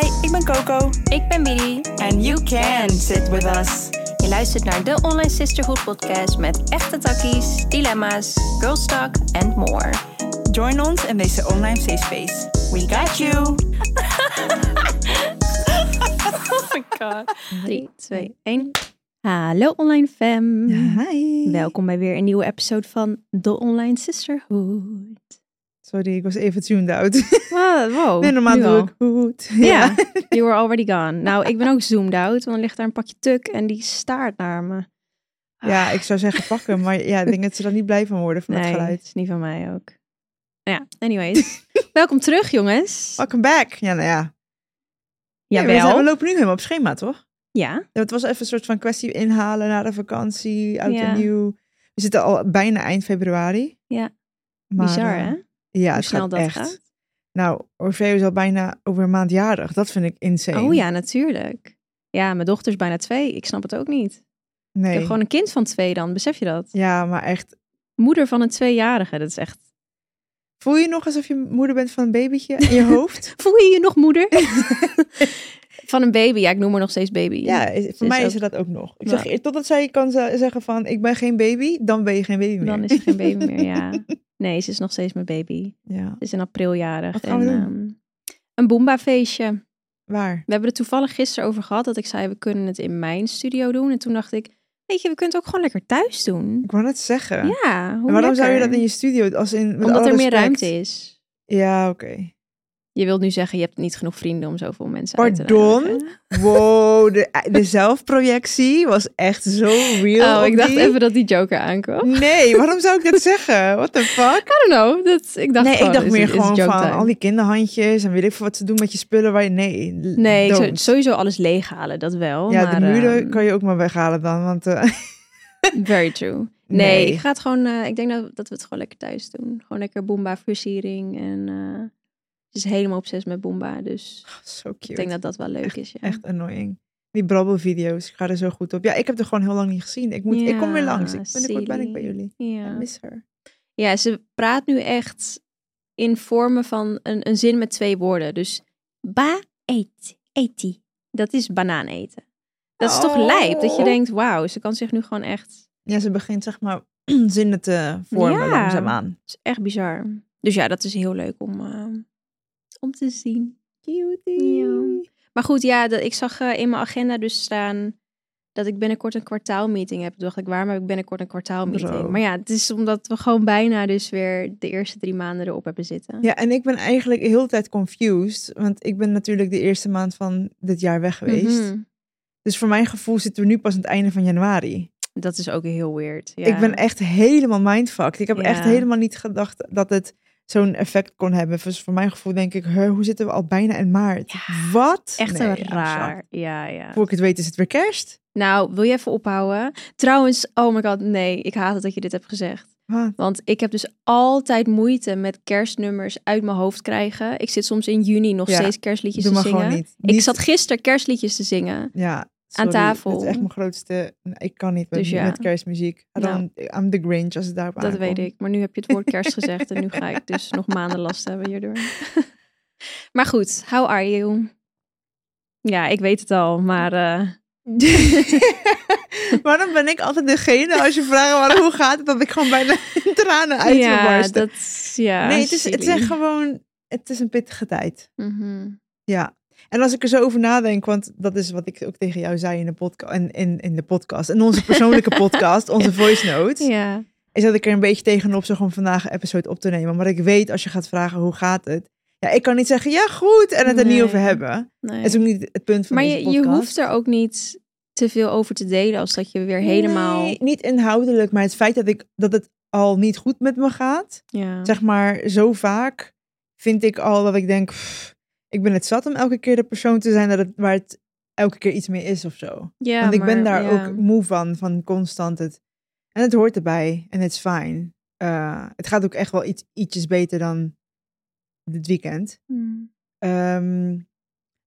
Hi, ik ben Coco. Ik ben Billy. And you can sit with us. Je luistert naar de Online Sisterhood podcast met echte takkies, dilemma's, girl talk and more. Join ons in deze online safe space. We got you. oh my god. 3, 2, 1. Hallo online fam. Hi. Welkom bij weer een nieuwe episode van The Online Sisterhood. Sorry, ik was even tuned out. Wow, wow nee, normaal nu doe al. ik goed. Ja, you were already gone. Nou, ik ben ook zoomed out, want er ligt daar een pakje tuk en die staart naar me. Ja, ik zou zeggen pakken, maar ja, ik denk dat ze er niet blij van worden van nee, het geluid. is niet van mij ook. Ja, anyways. Welkom terug, jongens. Welcome back. Ja, nou ja. Ja, we, Jawel. zijn- we lopen nu helemaal op schema, toch? Ja, het was even een soort van kwestie inhalen na de vakantie, oud Ja. en nieuw. We zitten al bijna eind februari. Ja. Maar, bizar eh, hè? Ja, Hoe het snel gaat dat echt. gaat. Nou, Orfeo is al bijna over een maand jarig. Dat vind ik insane. Oh ja, natuurlijk. Ja, mijn dochter is bijna twee. Ik snap het ook niet. Nee. Ik heb gewoon een kind van twee dan, besef je dat? Ja, maar echt. Moeder van een tweejarige, dat is echt... Voel je nog alsof je moeder bent van een babytje in je hoofd? Voel je je nog moeder? van een baby, ja, ik noem haar nog steeds baby. ja, is- voor mij is ze dat ook nog. Ik Ja. zeg, eer- totdat zij kan ze- zeggen van, ik ben geen baby, dan ben je geen baby meer. Dan is ze geen baby meer, ja. Nee, ze is nog steeds mijn baby. Ja. Ze is in april jarig. Wat gaan we en, ehm, een Boomba feestje. Waar? We hebben het toevallig gisteren over gehad dat ik zei, we kunnen het in mijn studio doen. En toen dacht ik, weet je, we kunnen het ook gewoon lekker thuis doen. Ik wou net zeggen. Ja, hoe En waarom zou je dat in je studio, als in, Omdat er meer ruimte is. Ja, oké. Je wilt nu zeggen, je hebt niet genoeg vrienden om zoveel mensen uit te Pardon? Wow, de, de zelfprojectie was echt zo real. Oh, ik dacht die- even dat die Joker aankwam. Nee, waarom zou ik dat zeggen? What the fuck? I don't know. Dat, ik dacht nee, gewoon, ik dacht is- meer is gewoon joke van time. al die kinderhandjes en weet ik veel wat ze doen met je spullen waar je... Nee, Nee, ik zou don't. sowieso alles leeghalen, dat wel. Ja, maar, de muren ehm, kan je ook maar weghalen dan, want... eh, Very true. Nee, Nee. ik ga het gewoon. eh, ik denk dat, dat we het gewoon lekker thuis doen. Gewoon lekker Boomba versiering. En eh is helemaal obsessief met Boomba. Dus Zo cute. ik denk dat dat wel leuk is. Ja. Echt annoying. Die brabbelvideo's, ik ga er zo goed op. Ja, ik heb er gewoon heel lang niet gezien. Ik, moet, ik kom weer langs. Ik, binnenkort ben ik bij jullie. I Ja. miss her. ja, ze praat nu echt in vormen van een, een zin met twee woorden. Dus ba eet, eti. Dat is banaan eten. Dat is toch lijp? Dat je Oh. denkt, wauw, ze kan zich nu gewoon echt... Ja, ze begint zeg maar zinnen te vormen Ja. langzaamaan. Het is echt bizar. Dus ja, dat is heel leuk om, eh, om te zien. Cutie. Ja. Maar goed, ja, dat, ik zag eh, in mijn agenda dus staan dat ik binnenkort een kwartaalmeeting heb. Toen dacht ik, waarom heb ik binnenkort een kwartaalmeeting? Bro. Maar ja, het is omdat we gewoon bijna dus weer de eerste drie maanden erop hebben zitten. Ja, en ik ben eigenlijk heel de tijd confused. Want ik ben natuurlijk de eerste maand van dit jaar weg geweest. Mhm. Dus voor mijn gevoel zitten we nu pas aan het einde van januari. Dat is ook heel weird. Ja. Ik ben echt helemaal mindfucked. Ik heb Ja. echt helemaal niet gedacht dat het zo'n effect kon hebben. Dus voor mijn gevoel denk ik, hoe zitten we al bijna in maart? Wat? echt Nee, raar. Ja, ja. Voor ik het weet is het weer kerst. Nou, wil je even ophouden? Trouwens, oh my god, nee, ik haat het dat je dit hebt gezegd. Wat? Want ik heb dus altijd moeite met kerstnummers uit mijn hoofd krijgen. Ik zit soms in juni nog Ja, steeds kerstliedjes Doe te maar zingen. gewoon niet. Ik Niet- zat gisteren kerstliedjes te zingen. ja, sorry, tafel. Dat is echt mijn grootste... Ik kan niet met, Dus ja. met kerstmuziek. I Nou. I'm the Grinch als het daarop Dat aankomt. weet ik. Maar nu heb je het woord kerst gezegd en nu ga ik dus nog maanden last hebben hierdoor. maar goed, how are you? Ja, ik weet het al, maar eh, Waarom ben ik altijd degene als je vraagt waarom, hoe gaat het, dat ik gewoon bijna tranen uit ja, barsten. dat ja. nee, het is, het is echt gewoon, het is een pittige tijd. Mhm. Ja. En als ik er zo over nadenk, want dat is wat ik ook tegen jou zei in de podcast, in, in, in de podcast, in onze persoonlijke podcast, onze voice note, Ja, is dat ik er een beetje tegenop zou gewoon vandaag een episode op te nemen. Maar ik weet als je gaat vragen hoe gaat het, ja, ik kan niet zeggen ja goed en het er niet over hebben. nee. Dat is ook niet het punt van Maar deze je, je podcast. hoeft er ook niet te veel over te delen als dat je weer helemaal. Nee, niet inhoudelijk, maar het feit dat, ik, dat het al niet goed met me gaat, Ja. zeg maar zo vaak, vind ik al dat ik denk, pff, ik ben het zat om elke keer de persoon te zijn dat het, waar het elke keer iets mee is of zo. ja, Want ik ben daar ja. ook moe van, van constant het. En het hoort erbij en het is fijn. Eh, het gaat ook echt wel iets, ietsjes beter dan dit weekend. Hmm. Ehm,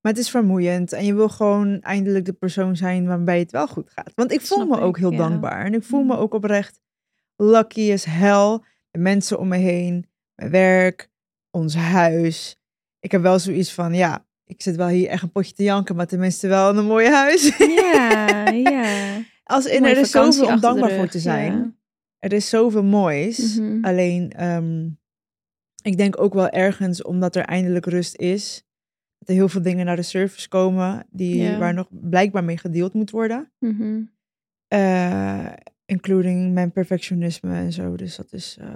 maar het is vermoeiend en je wil gewoon eindelijk de persoon zijn waarbij het wel goed gaat. Want ik voel Snap me ik, ook heel ja. dankbaar en ik voel me Mm. ook oprecht lucky as hell. De mensen om me heen, mijn werk, ons huis. Ik heb wel zoiets van, ja, ik zit wel hier echt een potje te janken, maar tenminste wel in een mooi huis. Ja, ja. Als in, Mooie er is zoveel om dankbaar voor te zijn. ja. Er is zoveel moois. Mhm. Alleen, ehm, ik denk ook wel ergens omdat er eindelijk rust is. Dat er heel veel dingen naar de surface komen die, Ja. waar nog blijkbaar mee gedeeld moet worden. Eh, including mijn perfectionisme en zo. Dus dat is... eh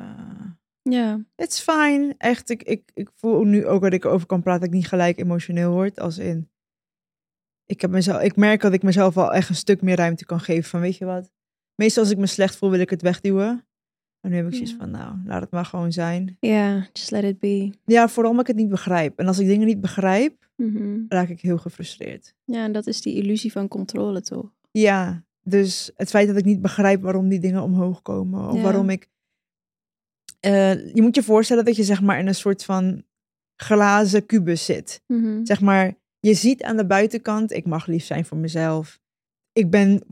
Ja. it's fine. Echt, ik, ik, ik voel nu ook dat ik erover kan praten dat ik niet gelijk emotioneel word. Als in... Ik, heb mezelf, ik merk dat ik mezelf al echt een stuk meer ruimte kan geven van, weet je wat? Meestal als ik me slecht voel, wil ik het wegduwen. En nu heb ik zoiets Ja. van, nou, laat het maar gewoon zijn. Ja, just let it be. Ja, vooral omdat ik het niet begrijp. En als ik dingen niet begrijp, Mhm. raak ik heel gefrustreerd. Ja, en dat is die illusie van controle, toch? Ja, dus het feit dat ik niet begrijp waarom die dingen omhoog komen. Of Ja. waarom ik... Eh, je moet je voorstellen dat je zeg maar in een soort van glazen kubus zit. Mhm. Zeg maar, je ziet aan de buitenkant, ik mag lief zijn voor mezelf. Ik ben,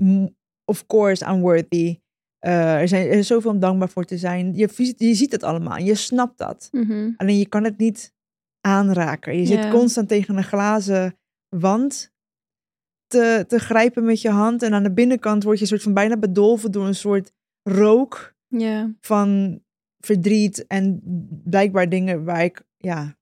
of course, I'm worthy. Eh, er, zijn, er is zoveel om dankbaar voor te zijn. Je, je ziet het allemaal je snapt dat. Mhm. Alleen je kan het niet aanraken. Je zit constant tegen een glazen wand te, te grijpen met je hand. En aan de binnenkant word je soort van bijna bedolven door een soort rook van verdriet en blijkbaar dingen waar ik, ja,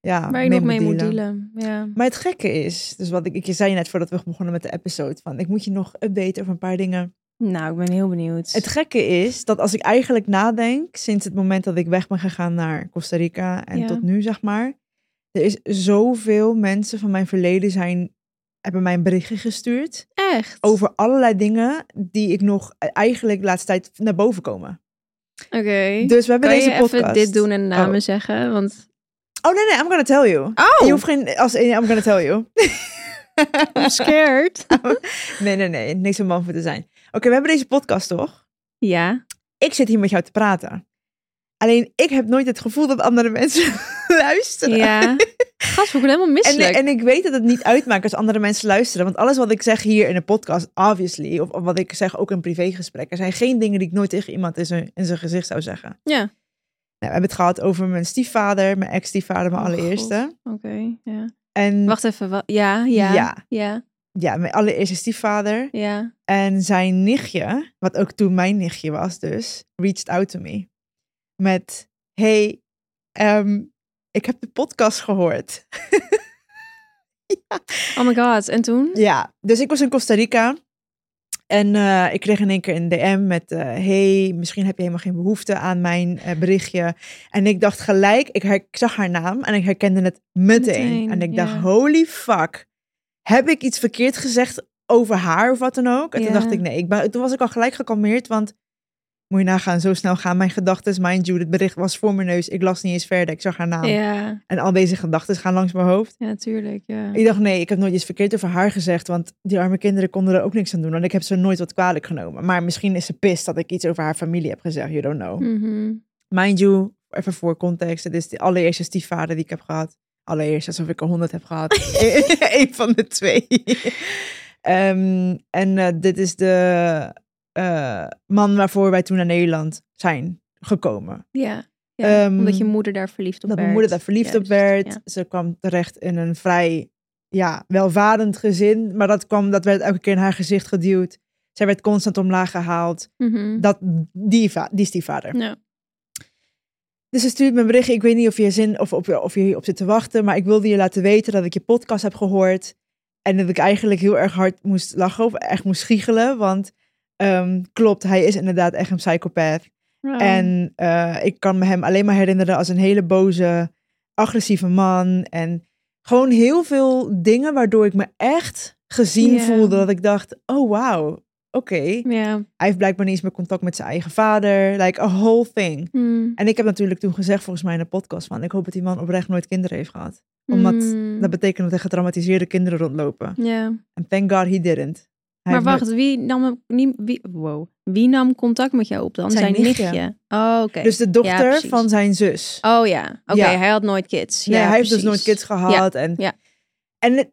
ja Waar je nog mee moet dealen. Ja. Maar het gekke is, dus wat ik, ik je zei net voordat we begonnen met de episode, van ik moet je nog updaten over een paar dingen. Nou, ik ben heel benieuwd. Het gekke is dat als ik eigenlijk nadenk, sinds het moment dat ik weg ben gegaan naar Costa Rica en Ja. tot nu, zeg maar, er is zoveel mensen van mijn verleden zijn, hebben mij een berichtje gestuurd Echt? over allerlei dingen die ik nog eigenlijk de laatste tijd naar boven komen. Oké. Dus we hebben kan deze je podcast. even dit doen en namen Oh. zeggen? Want... Oh nee, nee, I'm gonna tell you. Oh, Je hoeft geen, als, I'm gonna tell you. I'm scared. nee, nee, nee, niks om bang voor te zijn. Oké, we hebben deze podcast toch? ja. ik zit hier met jou te praten. Alleen ik heb nooit het gevoel dat andere mensen luisteren. Ja. Gast, we helemaal En, misselijk. en ik weet dat het niet uitmaakt als andere mensen luisteren. Want alles wat ik zeg hier in de podcast, obviously, of, of wat ik zeg ook in privégesprekken, zijn geen dingen die ik nooit tegen iemand in zijn, in zijn gezicht zou zeggen. Ja. Nou, we hebben het gehad over mijn stiefvader, mijn ex-stiefvader, mijn Oh, allereerste. Oké, ja. En Wacht even. Ja, ja, Ja. ja, ja, mijn allereerste stiefvader. ja. En zijn nichtje, wat ook toen mijn nichtje was dus, reached out to me. Met, hey, ehm, ik heb de podcast gehoord. Oh my god. En toen? Ja, dus ik was in Costa Rica. En eh, ik kreeg in één keer een DM met, eh, hey, misschien heb je helemaal geen behoefte aan mijn eh, berichtje. En ik dacht gelijk, ik, ik zag haar naam en ik herkende het meteen. Meteen, en ik ja. dacht, holy fuck, heb ik iets verkeerd gezegd over haar of wat dan ook? En toen Ja. dacht ik, nee, ik ben, toen was ik al gelijk gekalmeerd, want moet je nagaan, zo snel gaan mijn gedachten. Mind you, het bericht was voor mijn neus, ik las niet eens verder, ik zag haar naam. Ja. En al deze gedachten gaan langs mijn hoofd. Ja, tuurlijk. Ja. Ik dacht, nee, ik heb nooit iets verkeerd over haar gezegd, want die arme kinderen konden er ook niks aan doen. En ik heb ze nooit wat kwalijk genomen. Maar misschien is ze pist dat ik iets over haar familie heb gezegd, you don't know. Mhm. Mind you, even voor context, het is de allereerste stiefvader die ik heb gehad. Allereerst, alsof ik er honderd heb gehad. Eén van de twee. Ehm, en eh, dit is de eh, man waarvoor wij toen naar Nederland zijn gekomen. Ja. ja. Ehm, Omdat je moeder daar verliefd op dat werd. mijn moeder daar verliefd op werd. ja. Ze kwam terecht in een vrij ja, welvarend gezin. Maar dat, kwam, dat werd elke keer in haar gezicht geduwd. Zij werd constant omlaag gehaald. Mhm. Dat, die, die stiefvader. Ja. Dus ze stuurt me een berichtje. Ik weet niet of je, zin, of, of, of je hierop zit te wachten. Maar ik wilde je laten weten dat ik je podcast heb gehoord. En dat ik eigenlijk heel erg hard moest lachen. Of echt moest giechelen. Want ehm, klopt, hij is inderdaad echt een psychopath. En eh, ik kan me hem alleen maar herinneren als een hele boze, agressieve man. En gewoon heel veel dingen waardoor ik me echt gezien voelde. Dat ik dacht, oh wauw, oké. Hij heeft blijkbaar niet eens meer contact met zijn eigen vader. Like a whole thing. Mm. En ik heb natuurlijk toen gezegd, volgens mij in de podcast, van ik hoop dat die man oprecht nooit kinderen heeft gehad. Omdat Mm. dat betekent dat er getraumatiseerde kinderen rondlopen. En thank God he didn't. Maar wacht, wie nam, wie, wow. wie nam contact met jou op dan? Zijn Zijn, nichtje. nichtje. Oh, oké. Dus de dochter van zijn zus. Oh ja, oké. Ja. Hij had nooit kids. Nee, ja, hij heeft dus nooit kids gehad. En, ja. en het-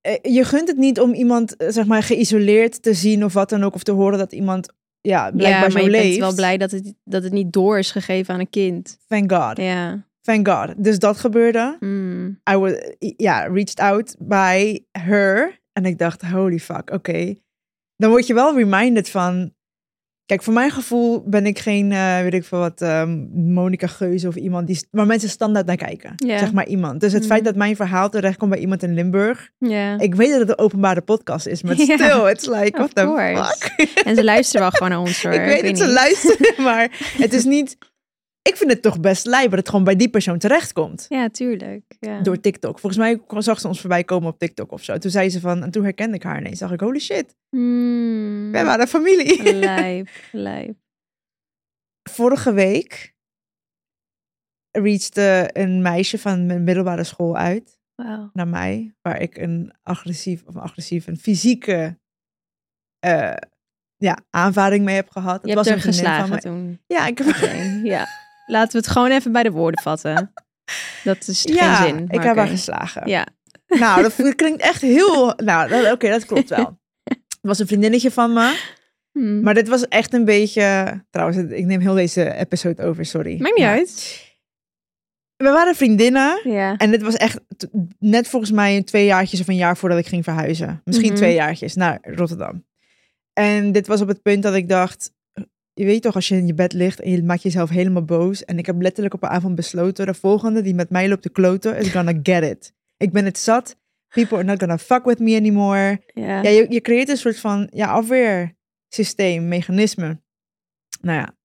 eh, je gunt het niet om iemand, eh, zeg maar, geïsoleerd te zien of wat dan ook. Of te horen dat iemand, ja, blijkbaar ja, maar zo je leeft. bent wel blij dat het, dat het niet door is gegeven aan een kind. Thank God. Ja. Thank God. Dus dat gebeurde. Mm. I was, ja, reached out by her. En ik dacht, holy fuck, oké. Dan word je wel reminded van... Kijk, voor mijn gevoel ben ik geen, eh, weet ik veel wat, um, Monica Geuze of iemand die, waar mensen standaard naar kijken. Zeg maar iemand. Dus het Mm. feit dat mijn verhaal terechtkomt bij iemand in Limburg. Ja. Ik weet dat het een openbare podcast is, maar Ja. still, it's like, Of what the fuck? En ze luisteren wel gewoon naar ons hoor. ik weet dat ze niet. luisteren, maar het is niet... Ik vind het toch best lijp dat het gewoon bij die persoon terechtkomt. Ja, tuurlijk. Ja. Door TikTok. Volgens mij zag ze ons voorbij komen op TikTok of zo. Toen zei ze van, en toen herkende ik haar ineens. Dacht ik, holy shit, Mm. wij waren familie. Lijp, lijp. Vorige week reachde een meisje van mijn middelbare school uit naar mij. Waar ik een agressief, of agressief, een fysieke eh, ja, aanvaring mee heb gehad. Je Het hebt was er een van geslagen me. toen. Ja, ik heb Oké, ja. Laten we het gewoon even bij de woorden vatten. Dat is ja, geen zin. ik heb haar geslagen. Ja. Nou, dat klinkt echt heel... Nou, oké, dat klopt wel. Het was een vriendinnetje van me. Hm. Maar dit was echt een beetje... Trouwens, ik neem heel deze episode over, sorry. Maakt niet Maar uit. We waren vriendinnen. Ja. En dit was echt net volgens mij twee jaartjes of een jaar voordat ik ging verhuizen. Misschien Mhm. twee jaartjes naar Rotterdam. En dit was op het punt dat ik dacht... Je weet toch, als je in je bed ligt en je maakt jezelf helemaal boos. En ik heb letterlijk op een avond besloten... De volgende die met mij loopt te kloten is gonna get it. Ik ben het zat. People are not gonna fuck with me anymore. Ja. Ja, je, je creëert een soort van ja, afweersysteem, mechanisme. Nou ja,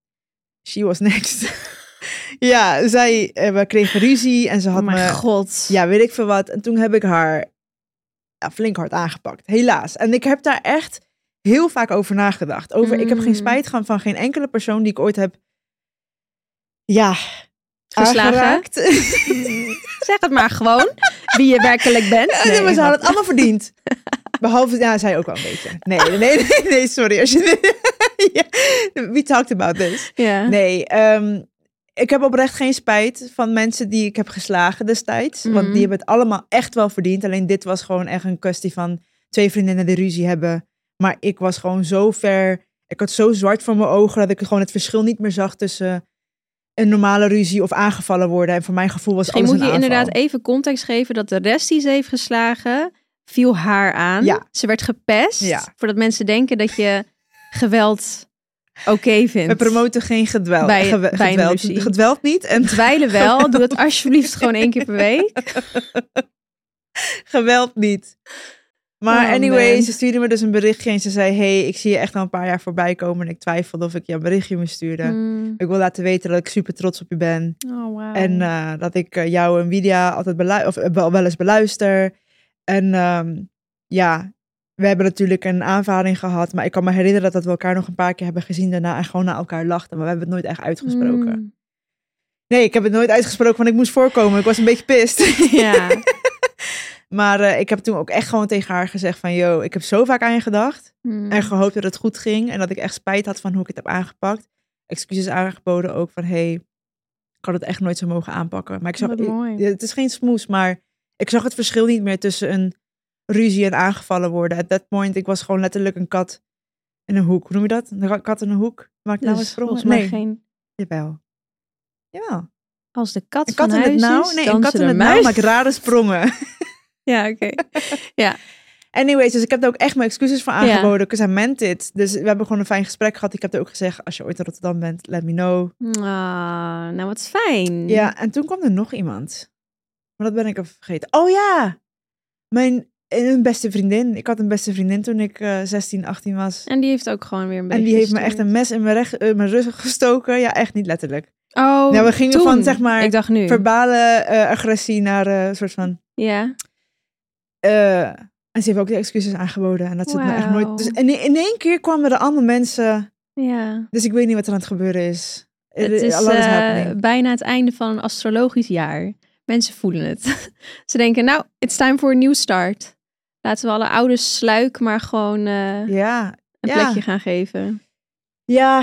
she was next. ja, zij, eh, we kregen ruzie en ze had oh mijn me, god. ja, weet ik veel wat. En toen heb ik haar ja, flink hard aangepakt, helaas. En ik heb daar echt heel vaak over nagedacht. Over, Ik heb geen Mm. spijt gehad van geen enkele persoon die ik ooit heb, ja, Geslagen? Zeg het maar gewoon. Wie je werkelijk bent. Nee, Nee, maar ze had het allemaal verdiend. Behalve, ja, zij ook wel een beetje. Nee, nee, nee, sorry. Als je, we talked about this. Nee, ehm, ik heb oprecht geen spijt van mensen die ik heb geslagen destijds. Want Mhm. die hebben het allemaal echt wel verdiend. Alleen dit was gewoon echt een kwestie van twee vriendinnen die ruzie hebben. Maar ik was gewoon zo ver. Ik had zo zwart voor mijn ogen dat ik gewoon het verschil niet meer zag tussen een normale ruzie of aangevallen worden. En voor mijn gevoel was Misschien alles moet je aanval. inderdaad even context geven dat de rest die ze heeft geslagen, viel haar aan. Ja. Ze werd gepest. Ja. Voordat mensen denken dat je geweld oké vindt. We promoten geen gedweld. Bij- gewe- bij gedweld, gedweld niet en Dweilen wel. Doe het alsjeblieft gewoon één keer per week. geweld niet. Maar Oh, anyway, man. ze stuurde me dus een berichtje en ze zei... hey, ik zie je echt al een paar jaar voorbij komen... en ik twijfelde of ik je een berichtje moest sturen. Mm. Ik wil laten weten dat ik super trots op je ben. Oh, wauw. En eh, dat ik eh, jou en Widia altijd belu- of, eh, wel, wel eens beluister. En ehm, ja, we hebben natuurlijk een aanvaring gehad... maar ik kan me herinneren dat, dat we elkaar nog een paar keer hebben gezien daarna... en gewoon naar elkaar lachten. Maar we hebben het nooit echt uitgesproken. Mm. Nee, ik heb het nooit uitgesproken, want ik moest voorkomen. Ik was een beetje pist. Ja. Maar eh, ik heb toen ook echt gewoon tegen haar gezegd van... Yo, ik heb zo vaak aan je gedacht. Mm. En gehoopt dat het goed ging. En dat ik echt spijt had van hoe ik het heb aangepakt. Excuses aangeboden ook van... Hey, ik had het echt nooit zo mogen aanpakken. Maar ik zag... Het is geen smoes, maar... Ik zag het verschil niet meer tussen een ruzie en aangevallen worden. At that point, ik was gewoon letterlijk een kat in een hoek. Hoe noem je dat? Een kat in een hoek? Maakt nou Dus eens mij Nee, geen... jawel. Jawel. Als de kat Een van kat in het huis nauw? is, Nee, een kat in het nauw muis. maakt rare sprongen. Ja, oké. Anyways, dus ik heb daar ook echt mijn excuses voor aangeboden. Because I meant it. Dus we hebben gewoon een fijn gesprek gehad. Ik heb er ook gezegd, als je ooit in Rotterdam bent, let me know. Ah, nou, wat fijn. Ja, en toen kwam er nog iemand. Maar dat ben ik even vergeten. Oh ja! Mijn een beste vriendin. Ik had een beste vriendin toen ik eh 16, 18 was. En die heeft ook gewoon weer een beetje En die heeft me echt een mes in mijn, eh, mijn rug gestoken. Ja, echt niet letterlijk. Oh, Ja, we gingen toen. van, zeg maar, Ik dacht nu. Verbale eh, agressie naar eh, een soort van... Ja. Eh, en ze heeft ook de excuses aangeboden. En dat ze het me echt nooit... Dus in, in één keer kwamen er allemaal mensen... Ja. Dus ik weet niet wat er aan het gebeuren is. Het Eh, is lot is eh, bijna het einde van een astrologisch jaar. Mensen voelen het. Ze denken, nou, it's time for a new start. Laten we alle oude sluik maar gewoon Ja, een ja. plekje gaan geven. ja.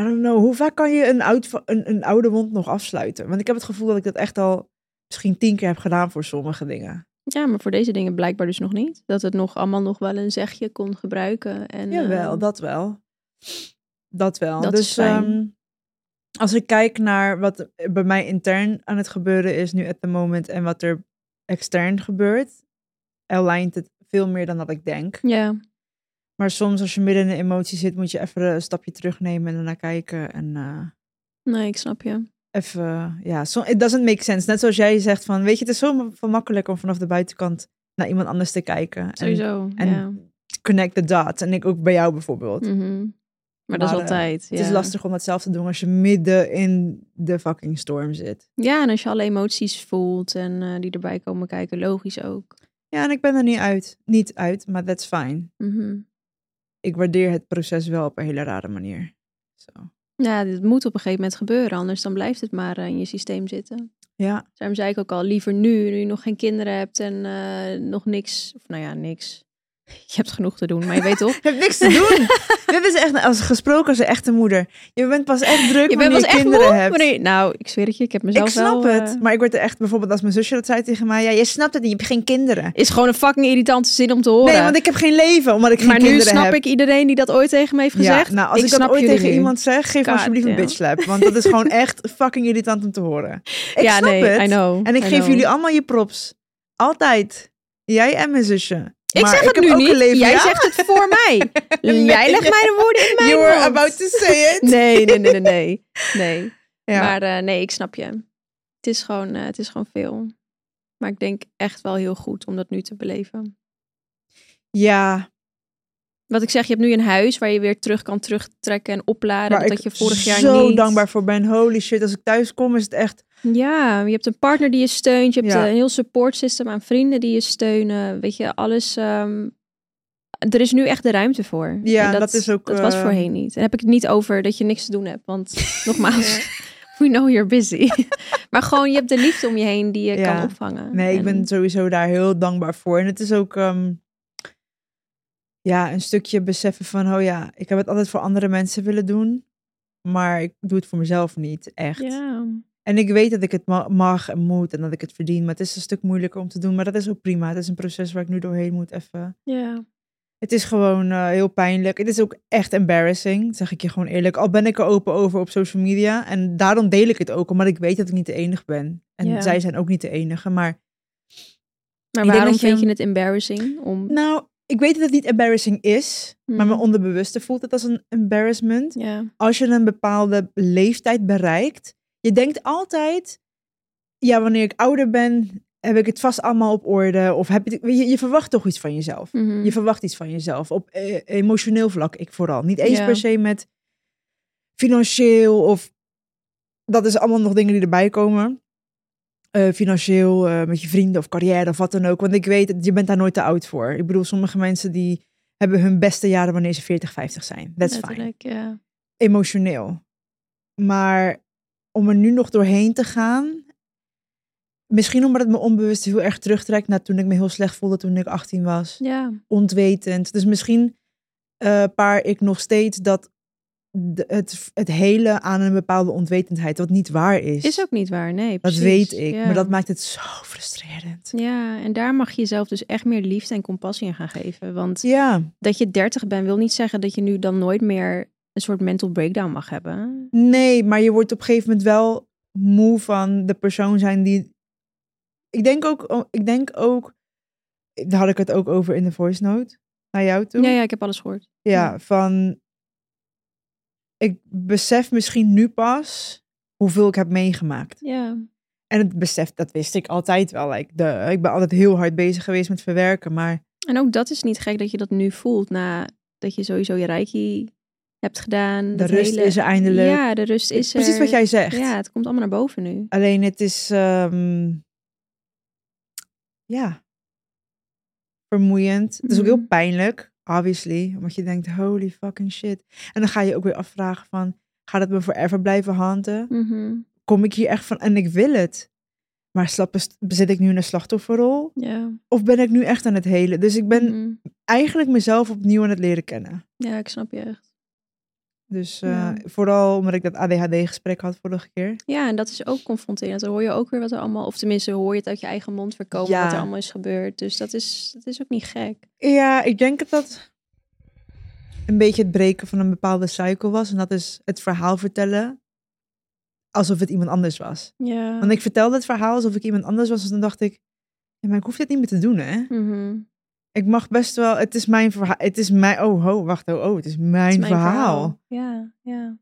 I don't know. Hoe vaak kan je een, oud, een, een oude wond nog afsluiten? Want ik heb het gevoel dat ik dat echt al misschien tien keer heb gedaan voor sommige dingen. Ja, maar voor deze dingen blijkbaar dus nog niet. Dat het nog allemaal nog wel een zegje kon gebruiken. En, Jawel, eh, dat wel. Dat wel. Dat dus is fijn. ehm, als ik kijk naar wat bij mij intern aan het gebeuren is nu at the moment en wat er extern gebeurt, alignt het veel meer dan dat ik denk. Ja. Maar soms als je midden in een emotie zit, moet je even een stapje terugnemen en ernaar kijken. En eh, Nee, ik snap je. Even, ja, so, it doesn't make sense. Net zoals jij zegt van, weet je, het is zo ma- makkelijk om vanaf de buitenkant naar iemand anders te kijken. En Sowieso. en ja. connect the dots. En ik ook bij jou bijvoorbeeld. Mhm. Maar, dat is eh, altijd. Het is lastig om dat zelf te doen als je midden in de fucking storm zit. Ja, en als je alle emoties voelt en eh, die erbij komen kijken, logisch ook. Ja, en ik ben er niet uit. Niet uit, maar that's fine. Mhm. Ik waardeer het proces wel op een hele rare manier. Zo. Ja, dit moet op een gegeven moment gebeuren, anders dan blijft het maar eh, in je systeem zitten. Ja, Daarom zei ik ook al, liever nu, nu je nog geen kinderen hebt en eh, nog niks, of nou ja, niks. Je hebt genoeg te doen, maar je weet toch? je hebt niks te doen. Dit is echt als gesproken als een echte moeder. Je bent pas echt druk Je wanneer bent je kinderen moe? hebt. Wanneer- nou, ik zweer het je, ik heb mezelf Ik snap wel... het, eh, maar ik word er echt bijvoorbeeld als mijn zusje dat zei tegen mij, ja, je snapt het niet, je hebt geen kinderen. is gewoon een fucking irritante zin om te horen. Nee, want ik heb geen leven, omdat ik geen maar nu kinderen snap heb. ik iedereen die dat ooit tegen me heeft gezegd. Ja, nou, als ik, dat snap ooit tegen nu. iemand zeg, geef me God alsjeblieft een bitch slap. Want dat is gewoon echt fucking irritant om te horen. Ik ja, snap nee, het. I know. En ik I geef know. jullie allemaal je props. Altijd. Jij en mijn zusje. Ik Maar zeg het nu niet. leven, Jij ja? zegt het voor mij. Nee. Jij legt mij de woorden in mijn You were mond. about to say it. Nee, nee, nee, nee, nee. nee. Ja. Maar eh, nee, ik snap je. Het is, gewoon, eh, het is gewoon veel. Maar ik denk echt wel heel goed om dat nu te beleven. ja, Wat ik zeg, je hebt nu een huis waar je weer terug kan terugtrekken en opladen. waar Dat je vorig jaar zo niet. dankbaar voor ben. Holy shit, als ik thuis kom is het echt... Ja, je hebt een partner die je steunt. Je hebt Ja. een heel support system aan vrienden die je steunen. Weet je, alles. ehm, er is nu echt de ruimte voor. Ja, En dat is ook, Dat was eh, voorheen niet. En heb ik het niet over dat je niks te doen hebt. Want nogmaals, we know you're busy. maar gewoon, je hebt de liefde om je heen die je Ja. kan opvangen. Nee, ik En- ben sowieso daar heel dankbaar voor. En het is ook... ehm, ja, een stukje beseffen van... Oh ja, ik heb het altijd voor andere mensen willen doen. Maar ik doe het voor mezelf niet, echt. Ja. En ik weet dat ik het ma- mag en moet en dat ik het verdien. Maar het is een stuk moeilijker om te doen. Maar dat is ook prima. Het is een proces waar ik nu doorheen moet even. ja. Het is gewoon eh, heel pijnlijk. Het is ook echt embarrassing, zeg ik je gewoon eerlijk. Al ben ik er open over op social media. En daarom deel ik het ook, omdat ik weet dat ik niet de enige ben. En Ja. zij zijn ook niet de enige. Maar Maar waarom vind je het embarrassing? Om... nou, ik weet dat het niet embarrassing is. Maar mijn onderbewuste voelt het als een embarrassment. Als je een bepaalde leeftijd bereikt, je denkt altijd, ja, wanneer ik ouder ben, heb ik het vast allemaal op orde. Of heb je, je, je verwacht toch iets van jezelf. Mhm. Je verwacht iets van jezelf. Op eh, emotioneel vlak, ik vooral. Niet eens per se met financieel of dat is allemaal nog dingen die erbij komen. Eh, financieel, eh, met je vrienden of carrière of wat dan ook. Want ik weet, dat je bent daar nooit te oud voor. Ik bedoel, sommige mensen die hebben hun beste jaren wanneer ze 40, 50 zijn. That's fine Letterlijk, ja. emotioneel. Maar om er nu nog doorheen te gaan. Misschien omdat het me onbewust heel erg terugtrekt naar toen ik me heel slecht voelde toen ik 18 was. Ja. Ontwetend. Dus misschien eh paar ik nog steeds dat de- het, het hele aan een bepaalde onwetendheid, wat niet waar is. Is ook niet waar, nee. dat precies. weet ik. Ja. Maar dat maakt het zo frustrerend. Ja, en daar mag je jezelf dus echt meer liefde en compassie in gaan geven. Want Ja, dat je 30 bent wil niet zeggen dat je nu dan nooit meer een soort mental breakdown mag hebben. nee, maar je wordt op een gegeven moment wel moe van de persoon zijn die. Ik denk ook, ik denk ook, daar had ik het ook over in de voice note naar jou toe. Ja, ja, ik heb alles gehoord. Ja, van. Ik besef misschien nu pas hoeveel ik heb meegemaakt. Ja, En het besef, dat wist ik altijd wel. Like, de, ik ben altijd heel hard bezig geweest met verwerken. Maar en ook dat is niet gek dat je dat nu voelt na dat je sowieso je reiki hebt gedaan. de rust hele- is er eindelijk. Ja, de rust is Precies er. wat jij zegt. Ja, het komt allemaal naar boven nu. Alleen het is. ehm, ja. Vermoeiend. Het is ook heel Mhm. pijnlijk, obviously. Omdat je denkt, holy fucking shit. En dan ga je ook weer afvragen van, gaat het me forever blijven hanten? Mhm. Kom ik hier echt van, en ik wil het. Maar zit ik nu in een slachtofferrol? Of ben ik nu echt aan het helen? Dus ik ben Mhm. eigenlijk mezelf opnieuw aan het leren kennen. Ja, ik snap je echt. Dus eh, Ja. vooral omdat ik dat ADHD-gesprek had vorige keer. Ja, en dat is ook confronterend. Dan hoor je ook weer wat er allemaal, of tenminste hoor je het uit je eigen mond voorkomen Ja. wat er allemaal is gebeurd. Dus dat is, dat is ook niet gek. Ja, ik denk dat dat een beetje het breken van een bepaalde cycle was. En dat is het verhaal vertellen alsof het iemand anders was. Ja. Want ik vertelde het verhaal alsof ik iemand anders was. En dan dacht ik, ja, maar ik hoef dit niet meer te doen, hè? Mhm. Ik mag best wel, het is mijn verhaal. Het is mijn, oh, ho, wacht, oh, oh, het is mijn, Het is mijn verhaal. Ja, ja.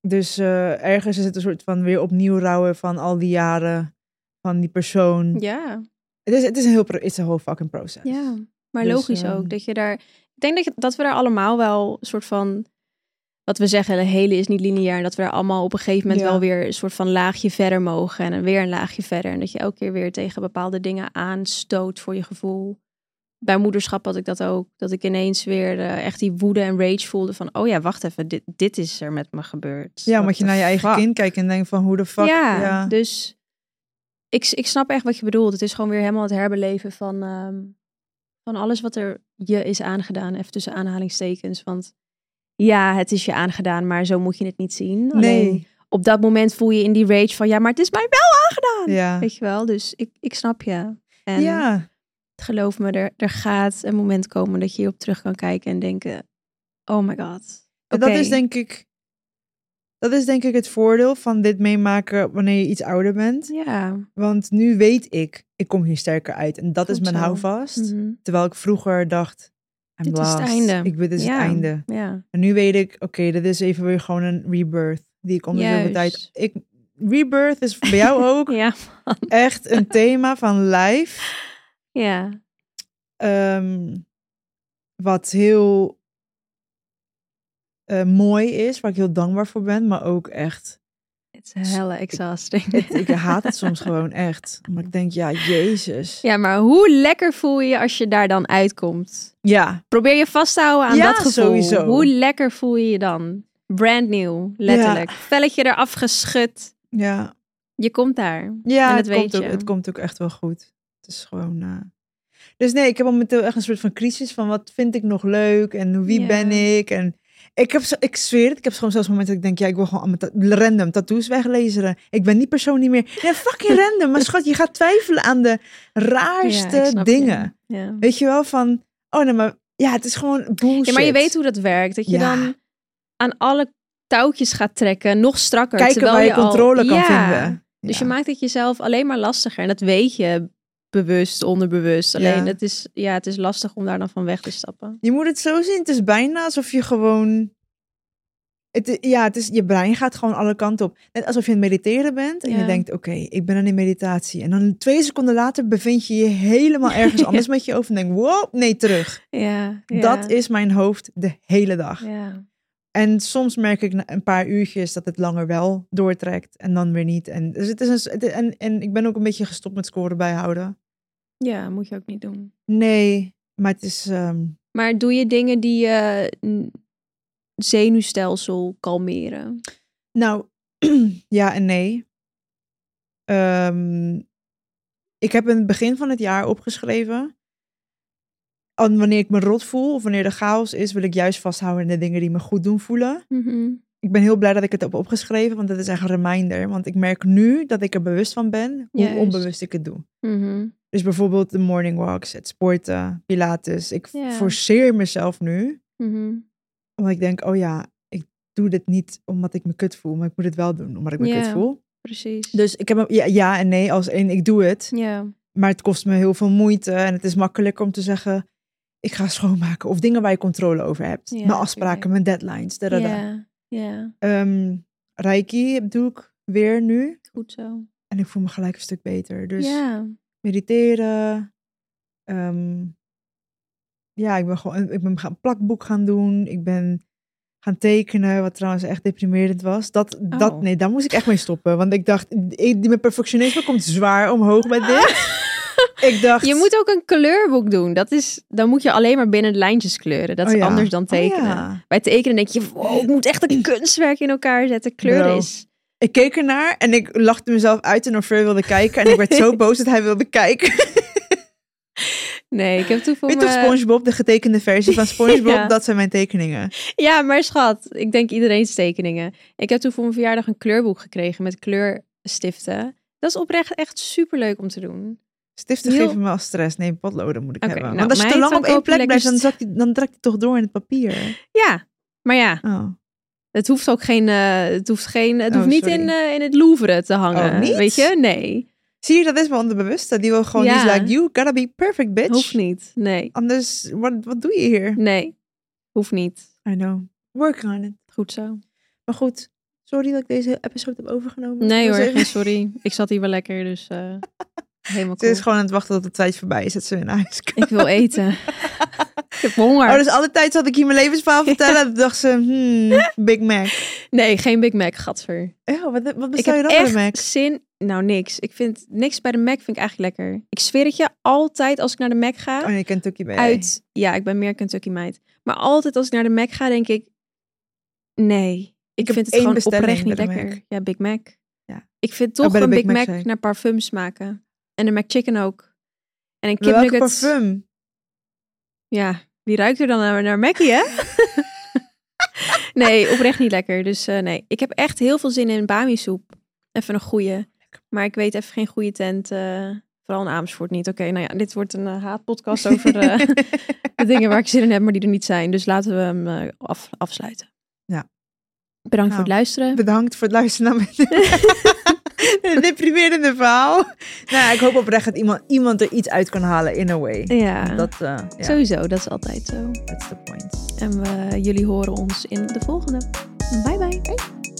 Dus eh, ergens is het een soort van weer opnieuw rouwen van al die jaren van die persoon. Ja, Het is, het is een heel, it's a whole fucking process. ja. Maar Dus, logisch ehm, ook. Dat je daar... Ik denk dat, je, dat we daar allemaal wel een soort van... Wat we zeggen, de hele is niet lineair. En dat we daar allemaal op een gegeven moment Ja. wel weer een soort van laagje verder mogen. En weer een laagje verder. En dat je elke keer weer tegen bepaalde dingen aanstoot voor je gevoel. Bij moederschap had ik dat ook. Dat ik ineens weer eh, echt die woede en rage voelde van... Oh ja, wacht even, dit, dit is er met me gebeurd. Ja, omdat je naar je eigen fuck? kind kijkt en denkt van hoe de fuck. ja, ja. dus ik, ik snap echt wat je bedoelt. Het is gewoon weer helemaal het herbeleven van, ehm, van alles wat er je is aangedaan. Even tussen aanhalingstekens. Want ja, het is je aangedaan, maar zo moet je het niet zien. Alleen Nee. op dat moment voel je in die rage van ja, maar het is mij wel aangedaan. Ja. Weet je wel, dus ik, ik snap je. En ja. Geloof me, er, er gaat een moment komen dat je hierop terug kan kijken en denken, oh my god. Dat is denk ik. Dat is denk ik het voordeel van dit meemaken wanneer je iets ouder bent. Ja. Want nu weet ik, ik kom hier sterker uit. En dat is mijn zo. houvast. Mhm. Terwijl ik vroeger dacht, I'm Dit is het einde. Ik dit is Ja. het einde. Ja. En nu weet ik, oké, dit is even weer gewoon een rebirth. Die ik om de tijd... Ik, rebirth is bij jou ook Ja. echt een thema van life. Ja. ehm, wat heel eh, mooi is, waar ik heel dankbaar voor ben, maar ook echt. Het is helle exhausting. Het, ik haat het soms gewoon echt. Maar ik denk, ja, Jezus. Ja, maar hoe lekker voel je je als je daar dan uitkomt? Ja, Probeer je vast te houden aan Ja, dat gevoel. sowieso. Hoe lekker voel je je dan? Brand new, letterlijk. Velletje eraf geschud. ja. Je komt daar. Ja, En het, komt ook, het komt ook echt wel goed. Het is gewoon. eh, Dus nee, ik heb momenteel echt een soort van crisis van wat vind ik nog leuk en wie Ja. ben ik en ik heb, zo- ik zweer het, ik heb gewoon zelfs momenten dat ik denk, ja, ik wil gewoon random tattoos weglezen. Ik ben die persoon niet meer. Nee, fucking random. Maar schat, je gaat twijfelen aan de raarste Ja, je. dingen. Ja. Weet je wel van, oh nee, maar ja, het is gewoon bullshit. ja, maar je weet hoe dat werkt. Dat je Ja. dan aan alle touwtjes gaat trekken, nog strakker. kijken terwijl waar je, controle kan Ja. vinden. Dus Ja. je maakt het jezelf alleen maar lastiger. En dat weet je bewust, onderbewust. Alleen Ja. het, is, ja, het is lastig om daar dan van weg te stappen. Je moet het zo zien. Het is bijna alsof je gewoon. Het, ja, het is, je brein gaat gewoon alle kanten op. Net alsof je aan het mediteren bent en Ja. je denkt: oké, ik ben aan in meditatie. En dan twee seconden later bevind je je helemaal ergens anders met je over en denk: wow, nee, terug. Ja, ja. Dat is mijn hoofd de hele dag. Ja. En soms merk ik na een paar uurtjes dat het langer wel doortrekt en dan weer niet. En, dus het is een, het- en, en ik ben ook een beetje gestopt met scoren bijhouden. Ja, moet je ook niet doen. Nee, maar het is. ehm, Maar doe je dingen die je mm, zenuwstelsel kalmeren? Nou, ja en nee. Ehm, ik heb in het begin van het jaar opgeschreven. En wanneer ik me rot voel of wanneer er chaos is, wil ik juist vasthouden in de dingen die me goed doen voelen. Mhm. Ik ben heel blij dat ik het heb opgeschreven, want dat is echt een reminder. Want ik merk nu dat ik er bewust van ben hoe Juist. onbewust ik het doe. Mhm. Dus bijvoorbeeld de morning walks, het sporten, pilates. Ik forceer mezelf nu, Mhm. omdat ik denk, oh ja, ik doe dit niet omdat ik me kut voel, maar ik moet het wel doen omdat ik me kut voel. Precies. Dus ik heb een, ja, ja en nee als één, ik doe het. ja. Maar het kost me heel veel moeite. En het is makkelijker om te zeggen, ik ga schoonmaken. Of dingen waar je controle over hebt. Mijn afspraken, mijn deadlines. Da, da, da. Ja. Ehm, Reiki doe ik weer nu. Goed zo. En ik voel me gelijk een stuk beter. Dus Ja. Mediteren. Ehm, ja, ik ben gewoon ik ben gaan een plakboek gaan doen. Ik ben gaan tekenen, wat trouwens echt deprimerend was. Dat, dat, Oh. nee, daar moest ik echt mee stoppen. Want ik dacht, ik, mijn perfectionisme komt zwaar omhoog bij dit. ik dacht... Je moet ook een kleurboek doen. Dat is, dan moet je alleen maar binnen de lijntjes kleuren. Dat is Oh ja. anders dan Oh tekenen. ja. Bij tekenen denk je, wow, ik moet echt een kunstwerk in elkaar zetten. Kleuren Bro. is... Ik keek ernaar en ik lachte mezelf uit en of Fleur wilde kijken. En ik werd zo boos dat hij wilde kijken. Nee, ik heb toen voor Weet je toch me... SpongeBob, de getekende versie van SpongeBob? Ja. Dat zijn mijn tekeningen. Ja, maar schat, ik denk iedereen's tekeningen. Ik heb toen voor mijn verjaardag een kleurboek gekregen met kleurstiften. Dat is oprecht echt superleuk om te doen. Stiften Heel- geven me al stress. Nee, potloden moet ik hebben. nou, Want als je te lang op één je plek blijft, dan, zakt die, dan trekt hij toch door in het papier. Ja, maar ja, Oh. Het hoeft ook geen, eh, het hoeft geen, het Oh, hoeft niet sorry. in, eh, in het Louvre te hangen. Oh, niet? Weet je? Nee, Zie je, dat is mijn onderbewuste. Die wil gewoon, Ja. die is like, you gotta be perfect, bitch. hoeft niet. Nee, Anders, wat, wat doe je hier? nee, hoeft niet. I know. Working on it. Goed zo. Maar goed, sorry dat ik deze episode heb overgenomen. Nee hoor, geen sorry. Ik zat hier wel lekker, dus eh, helemaal Ze cool. is gewoon aan het wachten tot de tijd voorbij is dat ze weer naar huis kan. Ik wil eten. ik heb honger. Oh, dus alle tijd zat ik hier mijn levensverhaal vertellen. en dacht ze, hmm, Big Mac. Nee, geen Big Mac, gadver. Oh, wat, wat bestel je dan bij de Mac? zin... Nou, niks. Ik vind niks bij de Mac vind ik eigenlijk lekker. Ik zweer het je, altijd als ik naar de Mac ga... Oh nee, Kentucky bij uit... Ja, ik ben meer Kentucky meid. Maar altijd als ik naar de Mac ga, denk ik... Nee, ik, vind het gewoon oprecht niet lekker. Mac. Ja, Big Mac. Ja. Ik vind Oh, toch een Big Big Mac naar parfum smaken. En de McChicken ook. En een Welke kipnuggets. parfum? Ja, wie ruikt er dan naar, naar Mackie, hè? nee, oprecht niet lekker. Dus eh, nee, ik heb echt heel veel zin in bami soep. Even een goeie. Maar ik weet even geen goede tent. eh, vooral in Amersfoort niet. Oké, nou ja, dit wordt een eh, haatpodcast over de dingen waar ik zin in heb, maar die er niet zijn. Dus laten we hem af, afsluiten. Ja. Bedankt voor Nou, het luisteren. Bedankt voor het luisteren mijn deprimerende verhaal. Nou, ja, ik hoop oprecht dat iemand, iemand er iets uit kan halen in a way. Ja, Dat, eh ja, sowieso. Dat is altijd zo. that's the point. En we, jullie horen ons in de volgende. Bye bye.